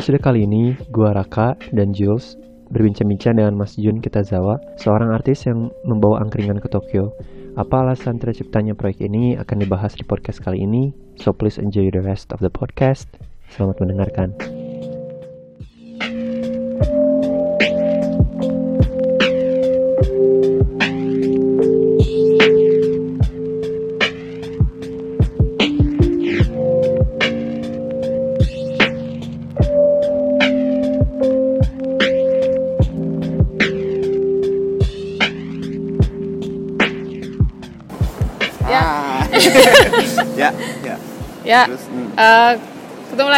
Episode kali ini, gua Raka dan Jules berbincang-bincang dengan Mas Jun Kitazawa, seorang artis yang membawa angkringan ke Tokyo. Apa alasan terciptanya proyek ini akan dibahas di podcast kali ini, so please enjoy the rest of the podcast. Selamat mendengarkan.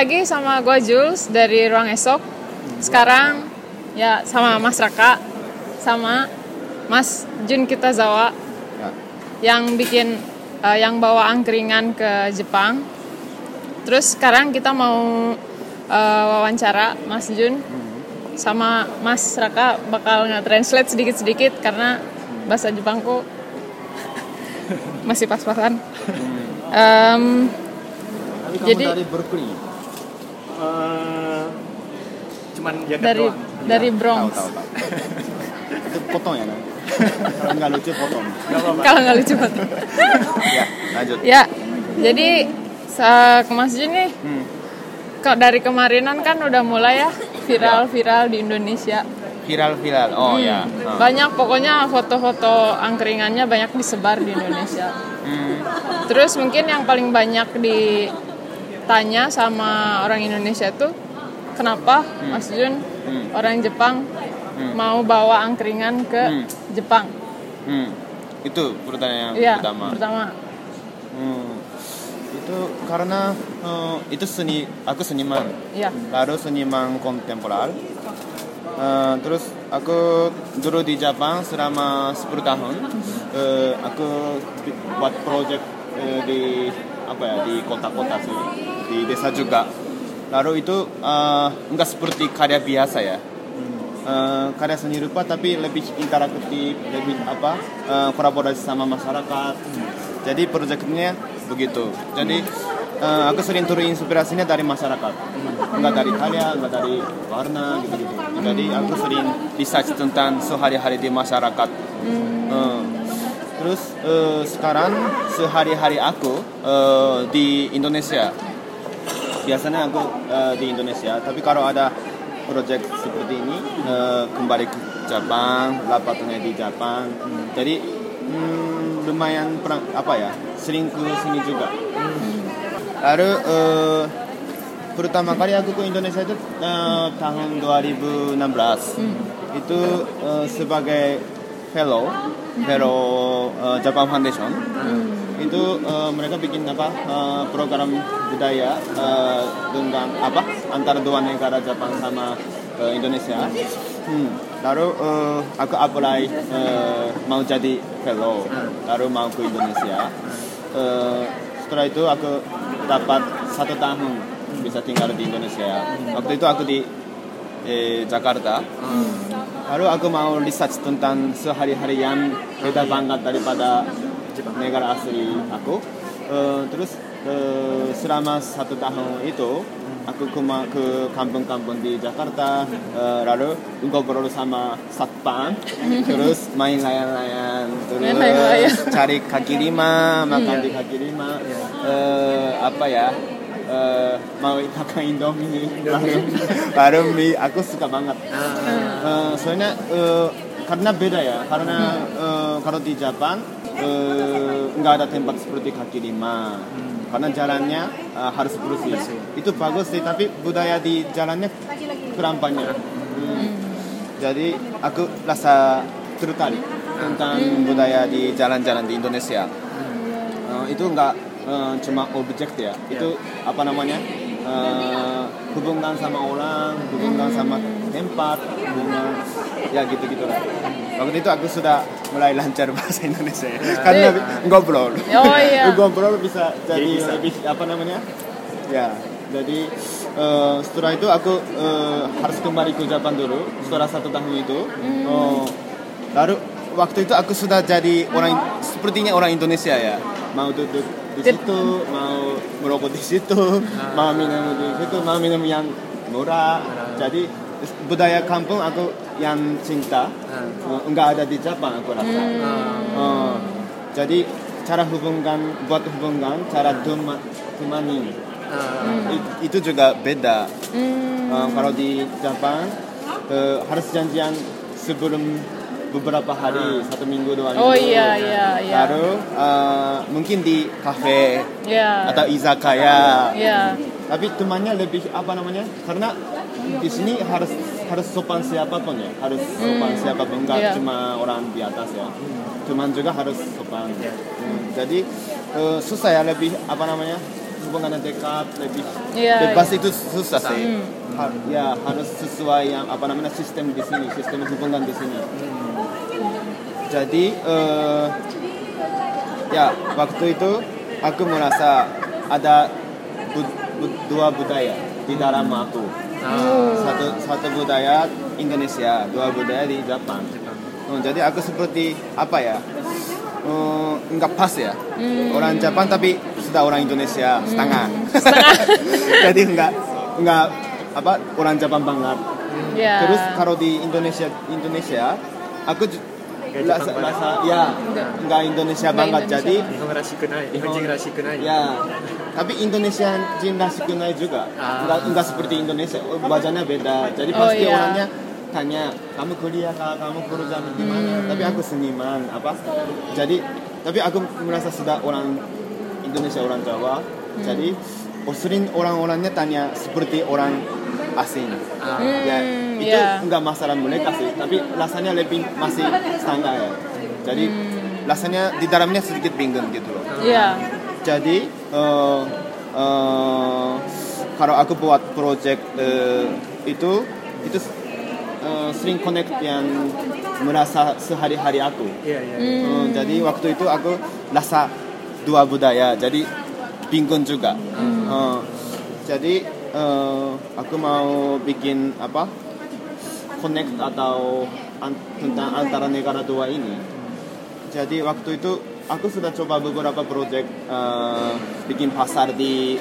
Lagi sama gue Jules dari Ruang Esok. Sekarang ya sama Mas Raka, sama Mas Jun Kitazawa Ya. yang bikin, eh, yang bawa angkringan ke Jepang. Terus sekarang kita mau eh, wawancara Mas Jun sama Mas Raka bakal nge-translate sedikit-sedikit karena bahasa Jepangku masih pas-pasan. Kamu Jadi- dari Berkeley. Cuman jaket dari doang. dari Tahu, Bronx. tahu, tahu. Itu potong ya, kan? Kalau nggak lucu potong. Kalau nggak lucu banget. Ya, lanjut. ya, jadi sa- ke Mas Jun nih, Hmm. kok dari kemarinan kan udah mulai ya viral-viral di Indonesia. Viral-viral. Oh Hmm, ya. Ah. Banyak pokoknya foto-foto angkringannya banyak disebar di Indonesia. Hmm. Terus mungkin yang paling banyak ditanya sama orang Indonesia tuh kenapa Mas Jun Hmm. orang Jepang mau bawa angkringan ke Hmm. Jepang? Hmm. Itu pertanyaan Iya, pertama. pertama. Hmm. Itu karena eh, itu seni, aku seniman. Iya. Lalu seniman kontemporer. Eh, terus aku dulu di Jepang selama 10 tahun. Eh, aku buat project eh, di apa ya di kota-kota sih, di desa juga. Lalu itu eh, enggak seperti karya biasa ya. Eh, karya seni rupa tapi lebih interaktif, lebih apa eh, kolaborasi sama masyarakat. Jadi proyeknya begitu. Jadi eh, aku sering terinspirasinya dari masyarakat, enggak dari karya, enggak dari warna gitu-gitu. Jadi aku sering research tentang sehari-hari di masyarakat. Eh, terus eh, sekarang sehari-hari aku eh, di Indonesia biasanya aku eh, di Indonesia tapi kalau ada proyek seperti ini eh, kembali ke Jepang rapatnya di Jepang. Jadi hmm, lumayan perang, apa ya sering ke sini juga. Lalu eh, pertama kali aku ke Indonesia itu eh, tahun 2016 itu eh, sebagai fellow fellow eh, Japan Foundation itu eh, mereka bikin apa? Eh, program budaya eh, dengan apa? Antara dua negara Jepang sama eh, Indonesia. Hmm, lalu eh, aku apply eh, mau jadi fellow. Lalu mau ke Indonesia. Eh, setelah itu aku dapat satu tahun bisa tinggal di Indonesia. Waktu itu aku di eh, Jakarta. Lalu aku mau research tentang sehari-hari yang beda banget daripada negara asli aku. Eh, terus eh, selama satu tahun itu aku ke, ma- ke kampung-kampung di Jakarta, eh, lalu ngobrol sama satpam, terus main layang-layang, terus Main layang-layang. cari kaki lima, makan di kaki lima, eh, apa ya? eh, mau makan Indomie, lalu, lalu mie, aku suka banget. Eh, soalnya eh, karena beda ya, karena eh, kalau di Jepang eh, nggak ada tempat seperti kaki lima, karena jalannya eh, harus bersih. Itu bagus sih, tapi budaya di jalannya kurang banyak. Hmm. Jadi aku rasa tertarik tentang budaya di jalan-jalan di Indonesia. Eh, itu nggak eh, cuma objek ya, itu apa namanya? Eh, hubungan sama orang, hubungan sama tempat, hubungan ya gitu-gitu lah. Waktu itu aku sudah mulai lancar bahasa Indonesia ya. karena ngobrol. Oh, iya. ngobrol bisa jadi bisa. lebih apa namanya? Ya, jadi eh, setelah itu aku eh, harus kembali ke Jepang dulu setelah satu tahun itu. Oh, lalu waktu itu aku sudah jadi orang sepertinya orang Indonesia ya mau duduk di situ mau merokok di situ mau minum di situ mau minum yang murah. Jadi budaya kampung aku yang cinta Ah. eh, enggak ada di Jepang aku rasa. Eh, jadi cara hubungan buat hubungan cara tema, temani Ah. i- itu juga beda. Hmm. Eh, kalau di Jepang eh, harus janjian sebelum beberapa hari satu minggu dua minggu. Oh iya iya iya. Lalu eh, mungkin di kafe Iya. atau izakaya. Iya. Tapi temannya lebih apa namanya? Karena di sini harus harus sopan siapa pun ya, harus sopan siapa pun enggak Iya. cuma orang di atas ya. Teman juga harus sopan. Hmm, Jadi eh, susah ya lebih apa namanya? hubungan yang dekat lebih Iya, bebas itu susah sih. Ha- ya harus sesuai yang apa namanya sistem di sini, sistem hubungan di sini. Jadi eh, ya waktu itu aku merasa ada bu- bu- dua budaya di dalam aku. Satu satu budaya Indonesia, dua budaya di Jepang. Hmm, jadi aku seperti apa ya? eh, enggak pas ya. Orang Jepang tapi sudah orang Indonesia setengah. jadi enggak enggak apa orang Jepang banget. Iya. Terus kalau di Indonesia Indonesia aku Nggak Jepang rasa ya enggak Indonesia Nggak banget. Indonesia. Jadi nai. ya. Tapi Indonesia jin kunai juga. Ah. enggak enggak seperti Indonesia. Oh, bacanya beda. Jadi Oh, pasti iya. orangnya tanya kamu kuliah kah? Kamu kerja di mana? Hmm. tapi aku seniman apa? Jadi tapi aku merasa sudah orang Indonesia orang Jawa. Hmm. jadi oh, sering orang-orangnya tanya seperti orang asing. Ah. ya. Hmm, itu iya. enggak masalah mereka sih tapi rasanya lebih masih standar ya jadi Hmm. rasanya di dalamnya sedikit bingung gitu loh Iya. jadi eh, eh, kalau aku buat project eh, itu itu eh, sering connect yang merasa sehari-hari aku Iya, iya. Eh, jadi waktu itu aku rasa dua budaya jadi bingung juga Eh, jadi eh, aku mau bikin apa connect atau an- tentang antara negara dua ini jadi waktu itu aku sudah coba beberapa project eh, bikin pasar di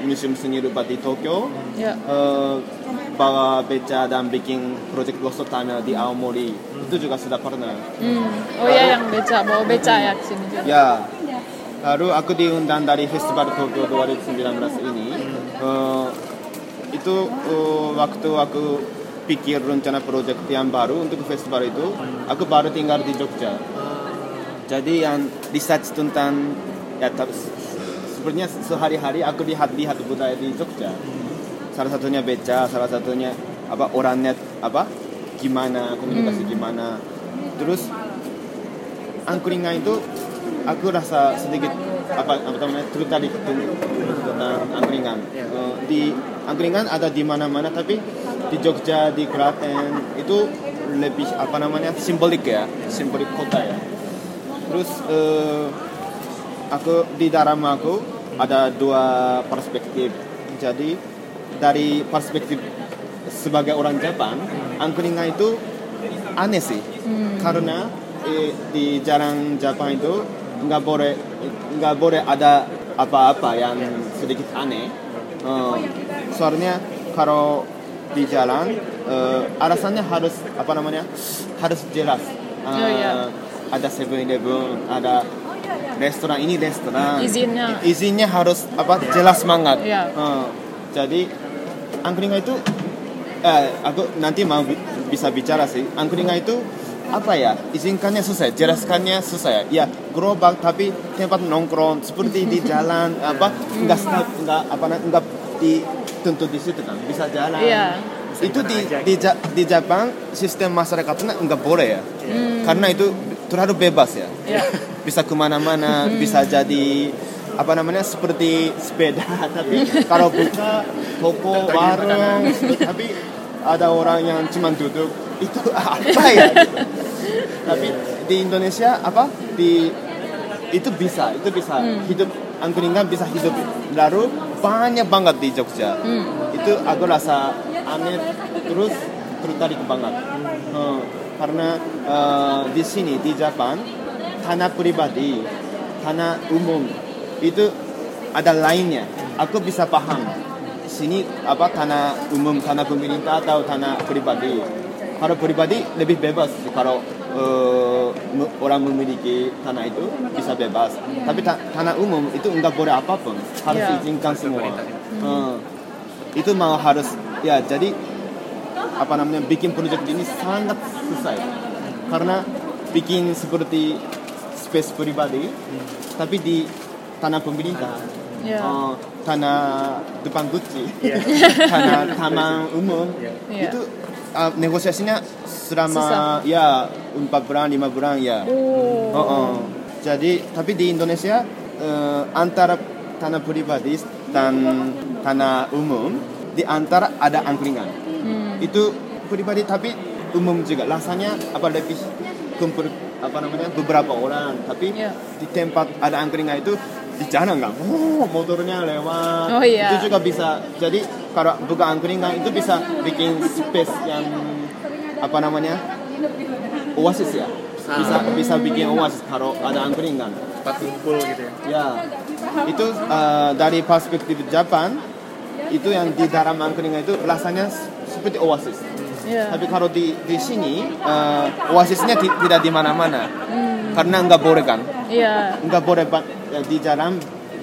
museum seni rupa di Tokyo Iya. eh, bawa beca dan bikin project Lost Tunnel di Aomori itu juga sudah pernah Hmm. Oh iya yang beca, bawa beca ya ke sini juga. Ya, lalu aku diundang dari Festival Tokyo 2019 ini. Eh, itu eh, waktu aku pikir rencana proyek yang baru untuk festival itu, aku baru tinggal di Jogja. Jadi yang research tentang ya tapi sebenarnya sehari-hari aku lihat-lihat budaya di Jogja. Salah satunya beca, salah satunya apa orangnya apa gimana komunikasi gimana. Terus angkringan itu aku rasa sedikit apa apa namanya tertarik tentang angkringan Eh, di angkringan ada di mana-mana tapi di Jogja di Klaten itu lebih apa namanya simbolik ya simbolik kota ya. Terus eh, aku di dalam aku ada dua perspektif. Jadi dari perspektif sebagai orang Jepang angkringan itu aneh sih. Karena eh, di jarang Jepang itu nggak boleh nggak boleh ada apa-apa yang sedikit aneh. Eh, soalnya kalau di jalan eh, alasannya harus apa namanya harus jelas Eh, Oh, iya. ada Seven Eleven ada restoran ini restoran Izinnya. izinnya harus apa jelas banget Iya. Eh, jadi angkringan itu eh, aku nanti mau bi- bisa bicara sih angkringan itu apa ya izinkannya susah jelaskannya susah ya ya gerobak tapi tempat nongkrong seperti di jalan apa enggak enggak apa enggak dituntut di situ kan bisa jalan. Iya. itu di di, Ja- di Jepang sistem masyarakatnya enggak boleh ya. Karena itu terlalu bebas ya. Iya. bisa ke mana-mana bisa jadi apa namanya seperti sepeda. Tapi kalau buka toko warung tapi ada orang yang cuma duduk itu apa ya? Gitu. tapi di Indonesia apa? Di itu bisa itu bisa hidup angkringan bisa hidup lalu banyak banget di Jogja. Itu aku rasa aneh terus tertarik banget. Eh, karena eh, di sini di Jepang tanah pribadi tanah umum itu ada lainnya. Aku bisa paham sini apa tanah umum tanah pemerintah atau tanah pribadi. Kalau pribadi lebih bebas kalau eh, mu- orang memiliki tanah itu bisa bebas. Tapi ta- tanah umum itu enggak boleh apa pun. Harus Ya. izinkan semua. Eh, itu mau harus ya jadi apa namanya bikin proyek ini sangat susah. Karena bikin seperti space pribadi tapi di tanah pemerintah. Ya. Eh, tanah depan Gucci tanah taman umum Iya. itu uh, negosiasinya selama ya 4 bulan 5 bulan ya Oh. Oh, oh. Jadi tapi di Indonesia eh, antara tanah pribadi dan tanah umum di antara ada angkringan. Hmm. Itu pribadi tapi umum juga. Rasanya apa lebih kumpul apa namanya beberapa orang tapi Ya. di tempat ada angkringan itu di jalan nggak oh, motornya lewat Oh, iya. itu juga bisa jadi kalau buka angkringan itu bisa bikin space yang apa namanya oasis ya? Bisa bisa bikin oasis kalau ada angkringan tempat kumpul gitu ya? Ya. Itu eh, dari perspektif Jepang itu yang di dalam angkringan itu rasanya seperti oasis. Ya. tapi kalau di di sini eh, oasisnya ti- tidak di mana-mana. Karena nggak boleh kan? Iya. nggak boleh ya, di jalan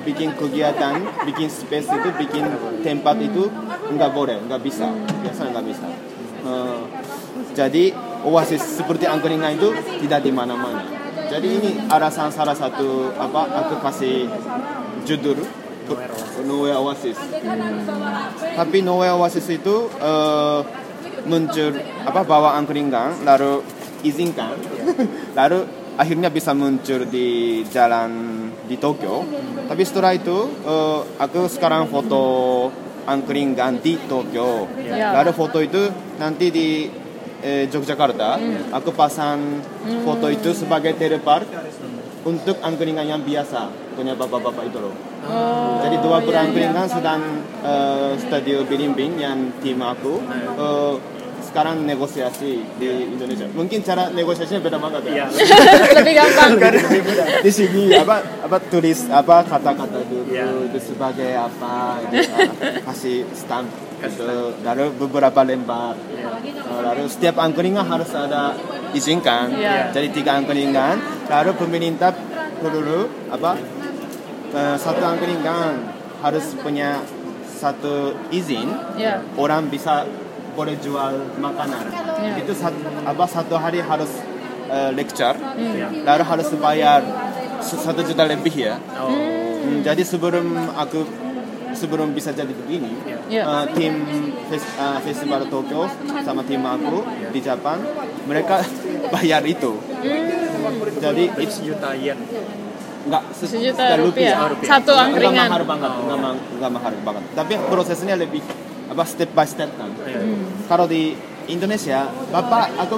bikin kegiatan bikin space itu bikin tempat itu nggak boleh nggak bisa. Biasa nggak bisa. Eh, jadi oasis seperti angkringan itu tidak di mana-mana. Jadi ini alasan salah satu apa aku kasih judul Nowhere Oasis. Tapi Nowhere Oasis itu eh, muncul apa bawa angkringan lalu izinkan lalu akhirnya bisa muncul di jalan di Tokyo. Tapi setelah itu eh, aku sekarang foto angkringan di Tokyo. Ya. lalu foto itu nanti di eh, Yogyakarta aku pasang foto itu sebagai telepark untuk angkringan yang biasa punya bapak-bapak itu loh. Oh. jadi dua iya, perangkringan sedang eh, studio Bilimbing yang tim aku. Eh, sekarang negosiasi di Indonesia. Mungkin cara negosiasinya beda banget ya. iya Lebih gampang. di sini apa apa tulis apa kata-kata dulu Iya. itu sebagai apa gitu, kasih stamp gitu. lalu beberapa lembar Eh, lalu setiap angkringan harus ada izinkan Iya. jadi tiga angkringan lalu pemerintah perlu apa eh, satu angkringan harus punya satu izin Ya. orang bisa boleh jual makanan. Ya. Itu satu, apa satu hari harus eh, lecture, Hmm. lalu harus bayar satu juta lebih ya. oh Hmm, jadi sebelum aku sebelum bisa jadi begini, Ya. eh, tim fes- eh, festival Tokyo sama tim aku di Jepang mereka bayar itu. Jadi itu sejuta yen nggak se- Sejuta rupiah. Oh, rupiah. Satu Nggak- angkringan. nggak mahal banget, ma- nggak mahal banget. Tapi prosesnya lebih apa step by step kan. Kalau di Indonesia, bapak aku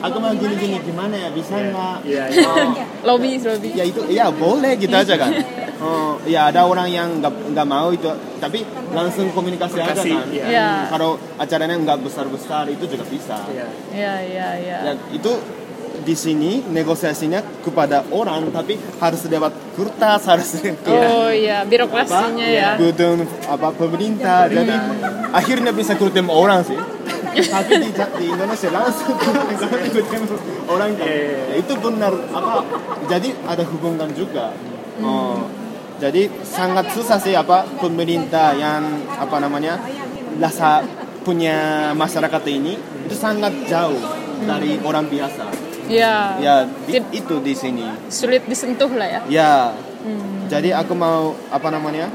aku mau gini-gini gimana ya bisa nggak? Iya, iya. Oh, Lobby, lobby. ya itu ya boleh gitu aja kan. Oh, ya ada orang yang nggak nggak mau itu, tapi langsung komunikasi, aja kan. iya. Ya. Kalau acaranya nggak besar-besar itu juga bisa. Iya. Ya, ya, ya. Ya, itu di sini negosiasinya kepada orang tapi harus lewat kertas harus ke Oh iya, birokrasinya ya. gedung apa pemerintah jadi akhirnya bisa ketemu orang sih. Tapi di, di Indonesia langsung ketemu orang. Kan Ya, itu benar apa? Jadi ada hubungan juga. Oh, jadi sangat susah sih apa pemerintah yang apa namanya rasa punya masyarakat ini itu sangat jauh dari orang biasa Ya. ya di- Tid- itu di sini Sulit disentuh lah ya. ya Hmm. jadi aku mau apa namanya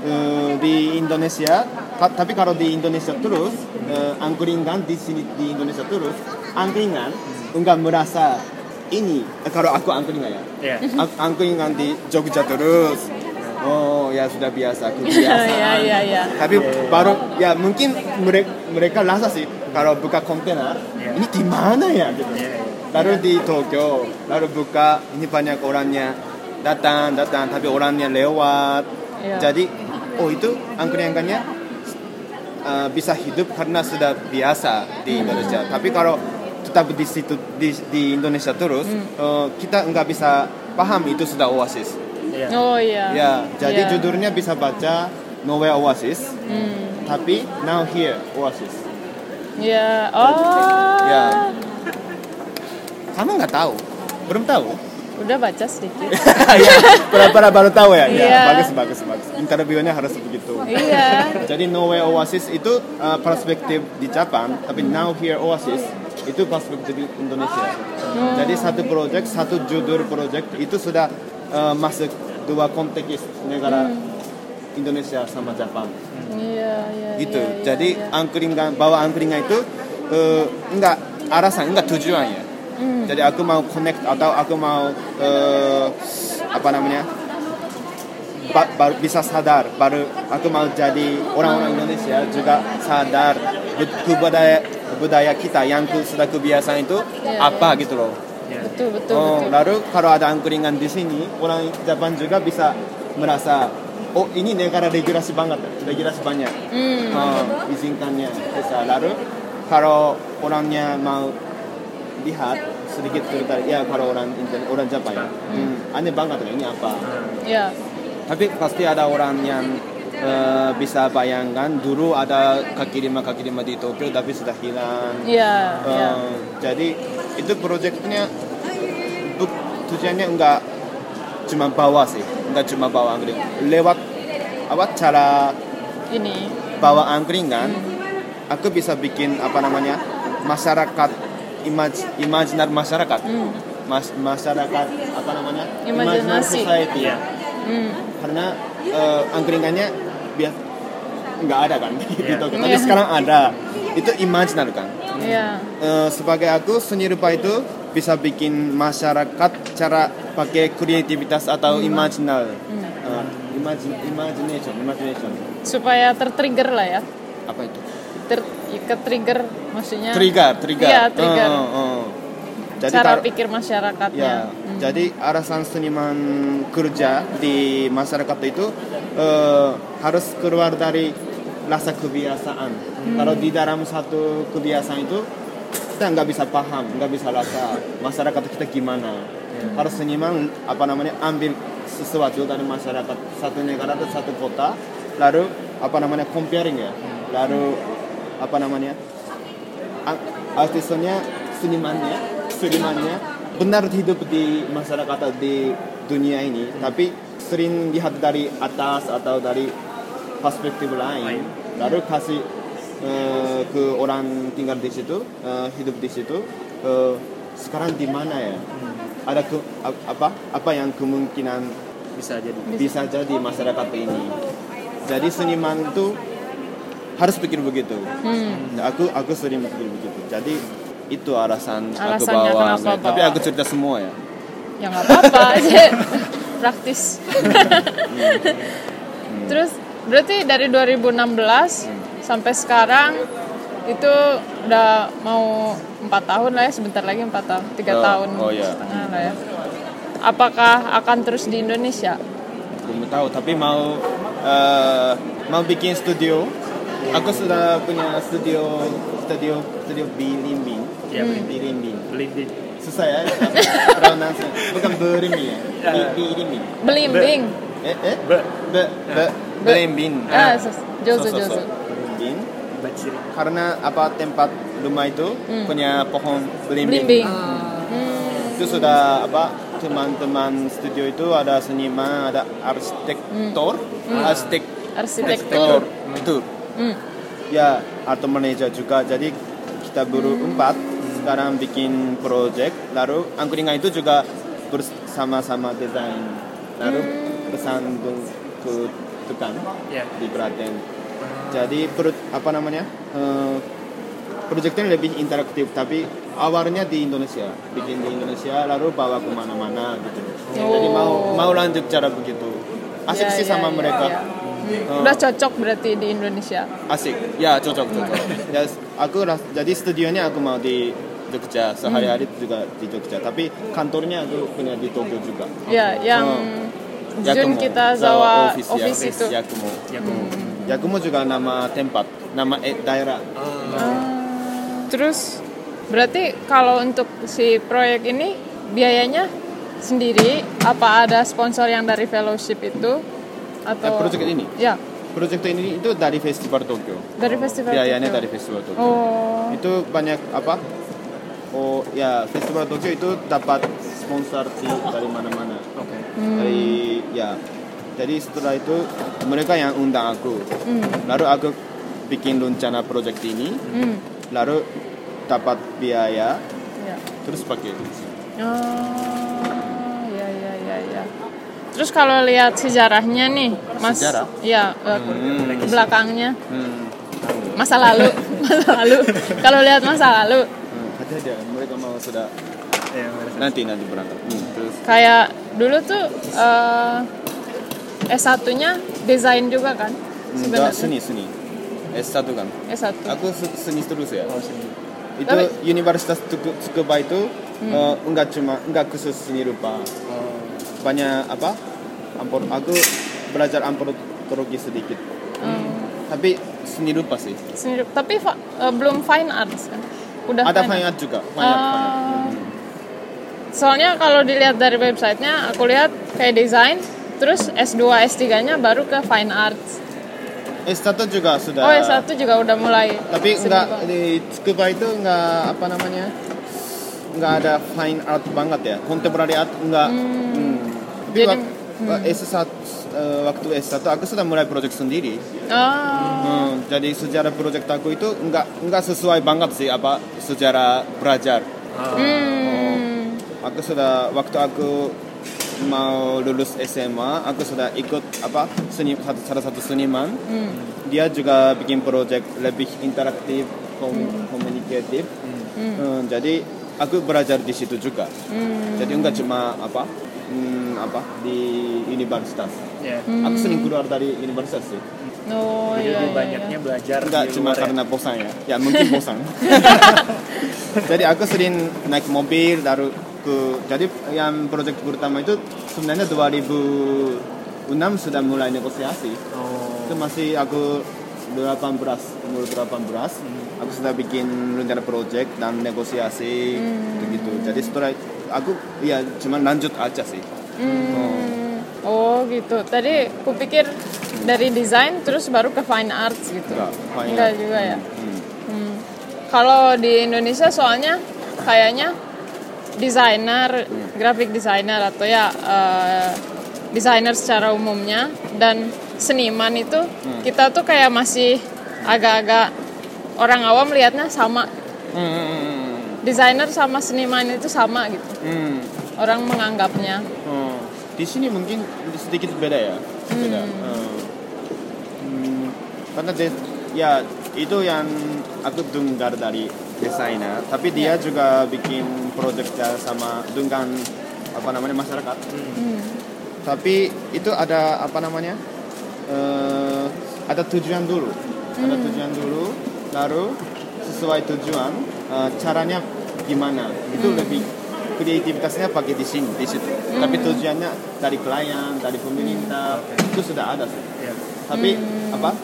eh, di Indonesia ka- tapi kalau di Indonesia terus eh, angkringan di sini di Indonesia terus angkringan enggak merasa ini eh, kalau aku angkringan ya. Ang- angkringan di Jogja terus oh ya sudah biasa aku biasa ya, ya, ya. tapi baru ya mungkin mereka mereka rasa sih kalau buka kontainer Iya. ini di mana ya gitu Iya, iya. Lalu di Tokyo lalu buka ini banyak orangnya datang datang tapi orangnya lewat Iya. jadi oh itu angkringannya uh, bisa hidup karena sudah biasa di Indonesia tapi kalau tetap di situ di, di Indonesia terus uh, kita nggak bisa paham itu sudah oasis Iya. Oh iya. ya jadi Iya. judulnya bisa baca nowhere Oasis. Tapi now here Oasis. Ya, oh. Ya. Kamu nggak tahu? Belum tahu? Udah baca sedikit. ya, pernah baru tahu ya? Ya, Iya. bagus bagus bagus. Interviewnya harus begitu. iya. Jadi Nowhere Oasis itu uh, perspektif di Jepang, tapi Now Here Oasis itu perspektif di Indonesia. Jadi satu project, satu judul project itu sudah uh, masuk dua konteks negara Indonesia sama Jepang. Iya, iya. Gitu. iya, iya, Jadi iya. angkringan bawa angkringan itu uh, enggak alasan, enggak tujuan ya. Hmm. Jadi aku mau connect atau aku mau uh, apa namanya? ba- baru bisa sadar baru aku mau jadi orang-orang Indonesia juga sadar bu- kebudaya budaya kita yang ku- sudah kebiasaan itu Iya, apa gitu loh. betul betul Oh, betul. lalu kalau ada angkringan di sini orang Jepang juga bisa merasa oh ini negara regulasi banget regulasi banyak Hmm. Oh, izinkannya bisa lalu kalau orangnya mau lihat sedikit cerita ya kalau orang orang Jepang ya hmm, aneh banget ini apa Ya. tapi pasti ada orang yang eh, bisa bayangkan dulu ada kaki lima kaki lima di Tokyo tapi sudah hilang Iya, Eh, iya. jadi itu proyeknya tujuannya enggak cuma bawa sih enggak cuma bawa angkringan lewat apa cara Ini. bawa angkringan aku bisa bikin apa namanya masyarakat imaj imajinar masyarakat Hmm. Mas, masyarakat apa namanya Imajinasi. society Iya. Hmm. karena eh, angkringannya biar nggak ada kan di Iya. Tokyo tapi Iya. sekarang ada itu imajinar kan Iya. Eh, sebagai aku seni rupa itu bisa bikin masyarakat cara pakai kreativitas atau imaginal Eh, imagine, imagination imagination Supaya tertrigger lah ya. apa itu Ter ke trigger maksudnya. trigger trigger Iya, trigger. Eh. jadi cara pikir masyarakatnya. Ya, jadi alasan seniman kerja di masyarakat itu eh, harus keluar dari rasa kebiasaan. Kalau di dalam satu kebiasaan itu kita nggak bisa paham, nggak bisa rasa masyarakat kita gimana. Harus seniman apa namanya ambil sesuatu dari masyarakat satu negara atau satu kota, lalu apa namanya comparing ya, lalu apa namanya? Artisnya senimannya senimannya benar hidup di masyarakat atau di dunia ini tapi sering lihat dari atas atau dari perspektif lain. Lalu kasih eh, ke orang tinggal di situ eh, hidup di situ eh, sekarang di mana ya? Ada ke, ap- apa apa yang kemungkinan Bisa jadi. bisa jadi masyarakat ini. Jadi seniman itu harus pikir begitu Hmm. Aku aku sering pikir begitu. Jadi itu alasan aku Alasannya bawa. kenapa Tapi bawa. aku cerita semua ya. Ya nggak apa-apa. Praktis. Terus berarti dari 2016 sampai sekarang itu udah mau empat tahun lah ya sebentar lagi empat tahun tiga Oh, tahun oh iya. setengah lah ya apakah akan terus di Indonesia Belum tahu tapi mau eh, mau bikin studio. Aku sudah punya studio studio studio Bilimbing. Iya, Hmm. Bilimbing. Blended. Susah ya pronunciation. Bukan Belimbing ya. Bi- Bilimbing. belimbing Eh eh Be. be be Belimbing. ah jozo so. jozo Belimbing. Karena apa tempat rumah itu punya pohon belimbing. belimbing Ah. Hmm. Itu sudah apa teman-teman studio itu ada seniman, ada arsitektur, arsitek, arsitektur itu. Hmm. Ya, atau manajer juga. Jadi kita berempat sekarang bikin project, lalu angkringan itu juga bersama-sama desain, lalu pesan ke tukang Ya. di Klaten. Jadi per, apa namanya? eh, proyeknya lebih interaktif tapi awalnya di Indonesia, bikin di Indonesia lalu bawa ke mana-mana gitu. Jadi mau mau lanjut cara begitu. Asik Ya, sih ya, sama ya, mereka. ya. Eh, udah cocok berarti di Indonesia asik. Ya cocok cocok. ya, aku ras- jadi studionya aku mau di Jogja sehari-hari juga di Jogja tapi kantornya aku punya di Tokyo juga. ya yang Oh. Jun Yakumo. kita Zawa office, office, ya. itu Yakumo. Yakumo. Yakumo juga nama tempat, nama eh, daerah. Terus berarti kalau untuk si proyek ini biayanya sendiri apa ada sponsor yang dari fellowship itu atau Eh, proyek ini? Ya. proyek ini itu dari festival Tokyo. Dari festival Biayanya Tokyo. dari festival Tokyo. Oh. Itu banyak apa? Oh ya festival Tokyo itu dapat sponsor di dari mana-mana. Oke. Dari ya. Jadi setelah itu mereka yang undang aku. Hmm. Lalu aku bikin rencana proyek ini. Hmm. Lalu dapat biaya Ya. terus pakai. Oh, ya ya ya ya. Terus kalau lihat sejarahnya nih, Mas. Sejarah? Iya, eh, Hmm. belakangnya Hmm. masa lalu, masa lalu. kalau lihat masa lalu, Hmm. Ada ada mereka mau sudah Ya, beres. nanti nanti berangkat. Hmm. Terus kayak dulu tuh eh, S1-nya desain juga kan? enggak Sebenarnya. seni seni. S1 kan. S1. Aku se- seni terus ya. Oh, sini. itu Tapi- Universitas Tsukuba itu eh, enggak cuma enggak khusus seni rupa Oh, banyak apa ampor aku belajar antropologi sedikit Hmm, tapi seni rupa sih seni- tapi fa- eh, belum fine arts kan? Udah ada fine fine art juga fine art, fine art. Ah. Soalnya kalau dilihat dari websitenya, aku lihat kayak desain, terus S2, S3-nya baru ke fine arts. S1 juga sudah Oh, S1 juga udah mulai. tapi enggak di Tsukuba itu enggak apa namanya enggak ada fine art banget ya contemporary art enggak hmm. Tapi wak- S1 eh, waktu S1 aku sudah mulai proyek sendiri Oh, Hmm, jadi sejarah proyek aku itu enggak enggak sesuai banget sih apa sejarah belajar. hmm. Aku sudah waktu aku mau lulus SMA, aku sudah ikut apa seni satu- salah satu seniman. Hmm. Dia juga bikin proyek lebih interaktif, kom- komunikatif. Hmm, jadi aku belajar di situ juga. Hmm. Jadi enggak cuma apa hmm, apa di universitas. ya. Aku sering keluar dari universitas sih. Oh, Jadi iya, lebih iya, banyaknya iya. belajar Enggak di cuma luar ya. karena bosan ya. Ya mungkin bosan. jadi aku sering naik mobil lalu ke jadi yang proyek pertama itu sebenarnya 2006 sudah mulai negosiasi. Oh, Itu masih aku 18 umur 18 aku sudah bikin rencana proyek dan negosiasi begitu. Jadi setelah aku ya cuma lanjut aja sih. Hmm. Oh, gitu. Tadi kupikir dari desain terus baru ke fine arts gitu. Enggak, fine Enggak art. juga ya. Hmm. Hmm. Kalau di Indonesia soalnya kayaknya desainer, graphic designer atau ya eh, desainer secara umumnya dan seniman itu kita tuh kayak masih agak-agak orang awam lihatnya sama. Hmm, hmm, hmm, hmm. Desainer sama seniman itu sama gitu. Hmm. Orang menganggapnya. Oh, di sini mungkin sedikit beda ya. Beda. Eh, hmm, karena ya itu yang aku dengar dari desainer, tapi dia juga bikin proyek sama dengan apa namanya masyarakat. Hmm. Tapi itu ada apa namanya? eh, ada tujuan dulu. Ada tujuan dulu, lalu sesuai tujuan eh, caranya gimana? Itu lebih kreativitasnya pakai di sini, di situ. Tapi tujuannya dari klien, dari pemerintah itu sudah ada sih. ya. Tapi apa?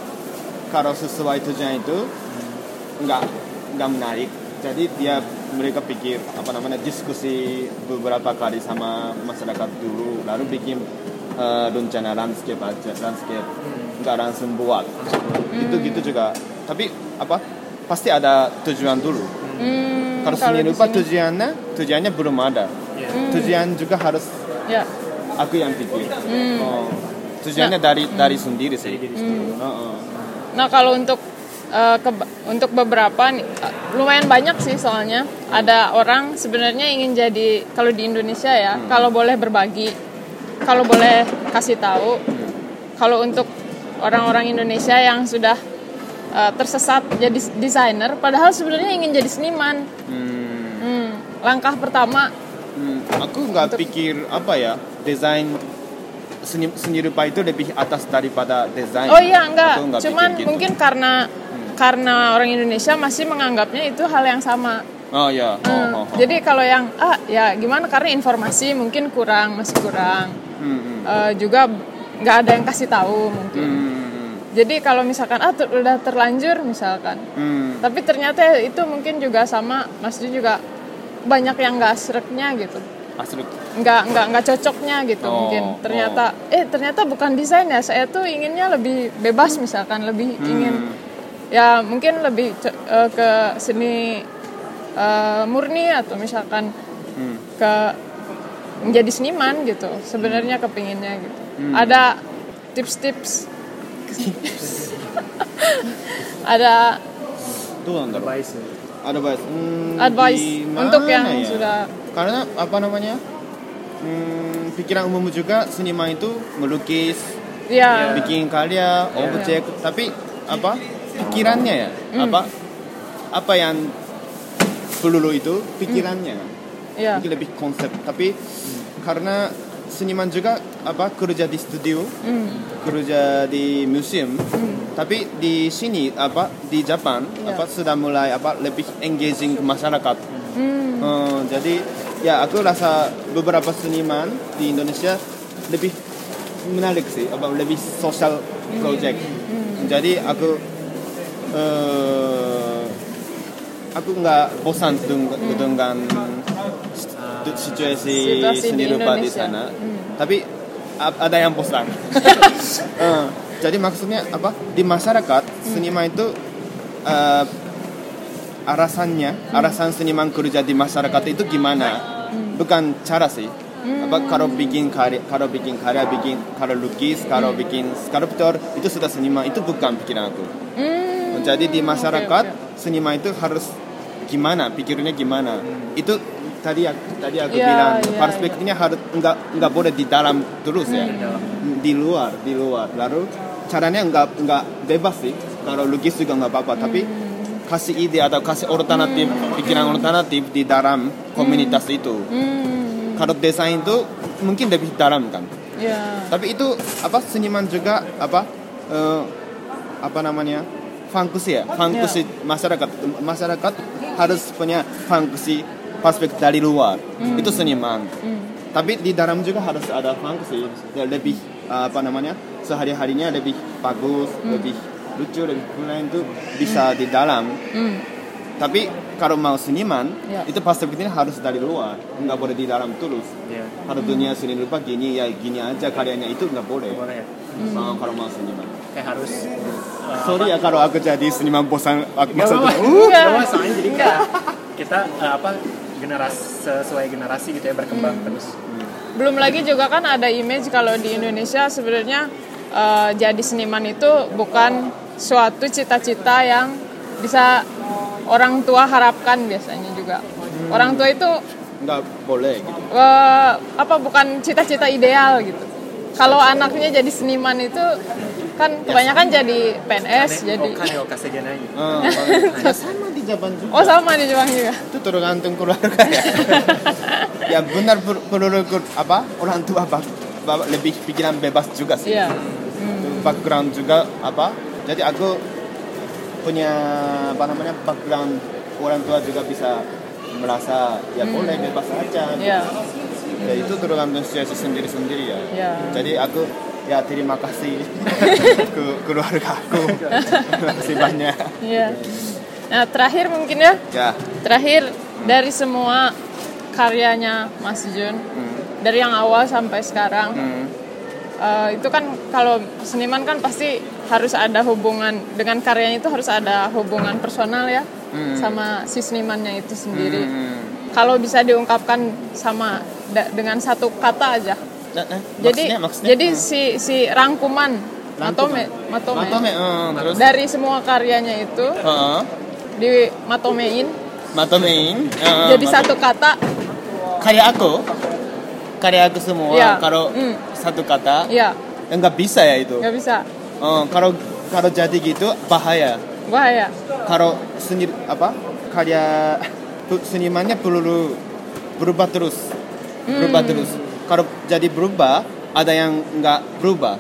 Kalau sesuai tujuan itu nggak nggak menarik. Jadi dia mereka pikir apa namanya diskusi beberapa kali sama masyarakat dulu, lalu bikin eh, rencana landscape aja, landscape nggak langsung buat. Itu gitu juga. Tapi apa? Pasti ada tujuan dulu. Hmm, Kalau seni rupa tujuannya tujuannya belum ada. Ya. Tujuan juga harus ya. aku yang pikir. Hmm. Oh, tujuannya dari dari sendiri sih. Hmm. Oh, oh. Nah kalau untuk eh, keba- untuk beberapa eh, lumayan banyak sih soalnya ada orang sebenarnya ingin jadi kalau di Indonesia ya kalau boleh berbagi kalau boleh kasih tahu kalau untuk orang-orang Indonesia yang sudah eh, tersesat jadi desainer padahal sebenarnya ingin jadi seniman Hmm. Hmm, langkah pertama Hmm, aku nggak pikir apa ya desain seni, seni rupa itu lebih atas daripada desain. oh iya enggak cuman gitu. mungkin karena karena orang Indonesia masih menganggapnya itu hal yang sama Oh ya. Oh, Hmm, oh, oh. Jadi kalau yang ah ya gimana karena informasi mungkin kurang masih kurang Hmm, hmm. Eh, juga nggak ada yang kasih tahu mungkin. Hmm, Jadi kalau misalkan ah ter- udah terlanjur misalkan, hmm. tapi ternyata itu mungkin juga sama Mas Jun juga banyak yang nggak sereknya gitu. asli nggak nggak nggak cocoknya gitu Oh, mungkin ternyata eh ternyata bukan desain ya saya tuh inginnya lebih bebas misalkan lebih Hmm. ingin ya mungkin lebih eh, ke seni eh, murni atau misalkan Hmm. ke menjadi seniman gitu sebenarnya kepinginnya gitu Hmm. ada tips-tips ada tuh advice advice hmm, advice untuk yang ya? sudah karena apa namanya hmm, pikiran umum juga seniman itu melukis yeah. bikin karya yeah. objek yeah. tapi apa pikirannya ya mm. apa apa yang perlu itu pikirannya iya. mm. yeah. lebih konsep tapi mm. karena seniman juga apa kerja di studio Hmm. kerja di museum. Tapi di sini apa di Jepang Ya. apa sudah mulai apa lebih engaging ke masyarakat. Hmm. Eh, jadi ya aku rasa beberapa seniman di Indonesia lebih menarik sih apa lebih social project. Jadi aku eh aku nggak bosan dengan, dengan situ- situasi, Situasi seni di rupa di sana. Hmm. tapi ada yang bosan Eh, jadi maksudnya apa? Di masyarakat seniman itu eh, alasannya alasan seniman kerja di masyarakat itu gimana? Bukan cara sih. Apa kalau bikin karya kalau bikin karya bikin kalau lukis kalau bikin skulptor itu sudah seniman. Itu bukan pikiran aku. Hmm. jadi di masyarakat oke. seniman itu harus gimana? Pikirnya gimana? Itu tadi aku tadi aku Ya, bilang ya, perspektifnya harus enggak enggak boleh di dalam terus ya. Hmm. di luar di luar. Lalu caranya enggak enggak bebas sih. Kalau lukis juga enggak apa-apa. Tapi Hmm. kasih ide atau kasih alternatif pikiran alternatif di dalam komunitas itu. Hmm. kalau desain itu mungkin lebih dalam kan. Ya. Tapi itu apa seniman juga apa eh, apa namanya fungsi ya. Fungsi masyarakat. Masyarakat harus punya fungsi perspektif dari luar. Itu seniman. Hmm. tapi di dalam juga harus ada fungsi lebih eh, apa namanya sehari harinya lebih bagus lebih lucu lebih keren itu bisa di dalam. Hmm. tapi kalau mau seniman Ya. itu perspektifnya harus dari luar. Nggak boleh di dalam terus ya. Kalau dunia seni rupa gini ya gini aja. Karyanya itu nggak boleh. Boleh ya. Mau kalau mau seniman. Kayak harus uh, sorry ya kalau aku jadi seniman bosan aku apa-apa, soalnya jadi kayak kita uh, apa generasi sesuai generasi gitu ya berkembang terus. Belum lagi juga kan ada image kalau di Indonesia sebenarnya eh, jadi seniman itu bukan suatu cita-cita yang bisa orang tua harapkan biasanya juga. Orang tua itu nggak boleh gitu. eh, apa bukan cita-cita ideal gitu. Kalau anaknya jadi seniman itu kan kebanyakan jadi PNS, jadi Jepang juga Oh sama di Jepang juga. itu tergantung keluarga ya ya benar per- perlu apa orang tua bak- bak- lebih pikiran bebas juga sih Iya. background juga apa jadi aku punya apa namanya background orang tua juga bisa merasa ya boleh bebas aja Iya. ya itu tergantung situasi sendiri sendiri ya Iya. jadi aku ya terima kasih ke keluarga aku terima kasih banyak Iya. Nah, terakhir mungkin ya, ya terakhir dari semua karyanya Mas Jun, hmm, dari yang awal sampai sekarang, hmm, eh, itu kan kalau seniman kan pasti harus ada hubungan dengan karyanya itu harus ada hubungan personal ya Hmm. sama si senimannya itu sendiri. hmm. Kalau bisa diungkapkan sama da- dengan satu kata aja. Nah, eh, Jadi maksudnya, maksudnya? jadi si si rangkuman, matome matome, Matome, terus dari semua karyanya itu Heeh. Di matomein Matomein eh, jadi mato- satu kata. Karya aku. Karya aku semua Iya. kalau Hmm. satu kata ya. ya nggak bisa ya itu. Nggak bisa. Eh, kalau kalau jadi gitu bahaya. Bahaya. Kalau seni apa karya senimannya perlu berubah terus. Berubah Hmm. terus. Kalau jadi berubah ada yang nggak berubah.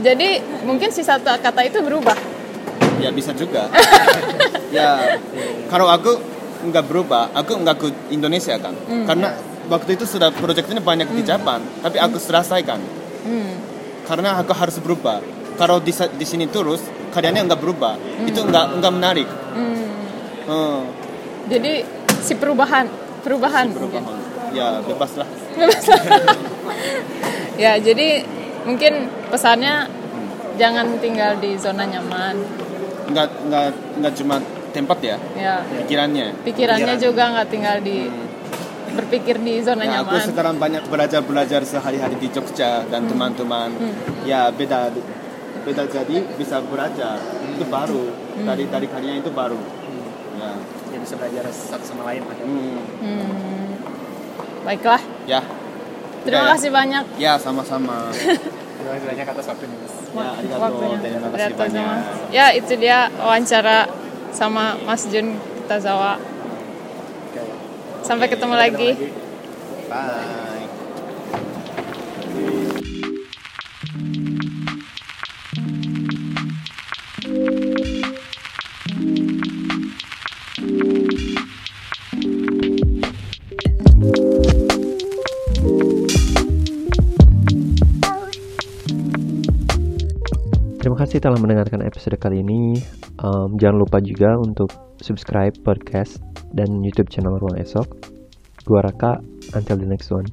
Jadi mungkin si satu kata itu berubah. Ya bisa juga ya kalau aku nggak berubah aku nggak ke Indonesia kan Hmm. karena waktu itu sudah proyeknya banyak di Jepang tapi aku selesaikan Hmm. karena aku harus berubah kalau di, di sini terus karyanya nggak berubah itu nggak nggak menarik Hmm. Hmm. jadi si perubahan perubahan, perubahan. mungkin ya bebas lah Ya, jadi mungkin pesannya jangan tinggal di zona nyaman. nggak nggak nggak cuma tempat ya Ya, pikirannya pikirannya Pikiran. juga nggak tinggal di berpikir di zona Ya, aku nyaman. sekarang banyak belajar belajar sehari-hari di Jogja dan teman-teman. Ya beda beda jadi bisa belajar itu baru dari dari kalian itu baru. Ya. Ya bisa belajar satu sama lain. Hmm. Hmm. Baiklah, Ya. terima Udah ya? kasih banyak Ya sama-sama. Terima kasih banyak atas waktunya mas. ya, arigato. waktunya. Terima kasih Arigato banyak. sama- Ya, itu dia wawancara sama Mas Jun Kitazawa. Sampai ketemu lagi. Bye. kasih telah mendengarkan episode kali ini. Um, jangan lupa juga untuk subscribe podcast dan YouTube channel Ruang Esok. Gua Raka, until the next one.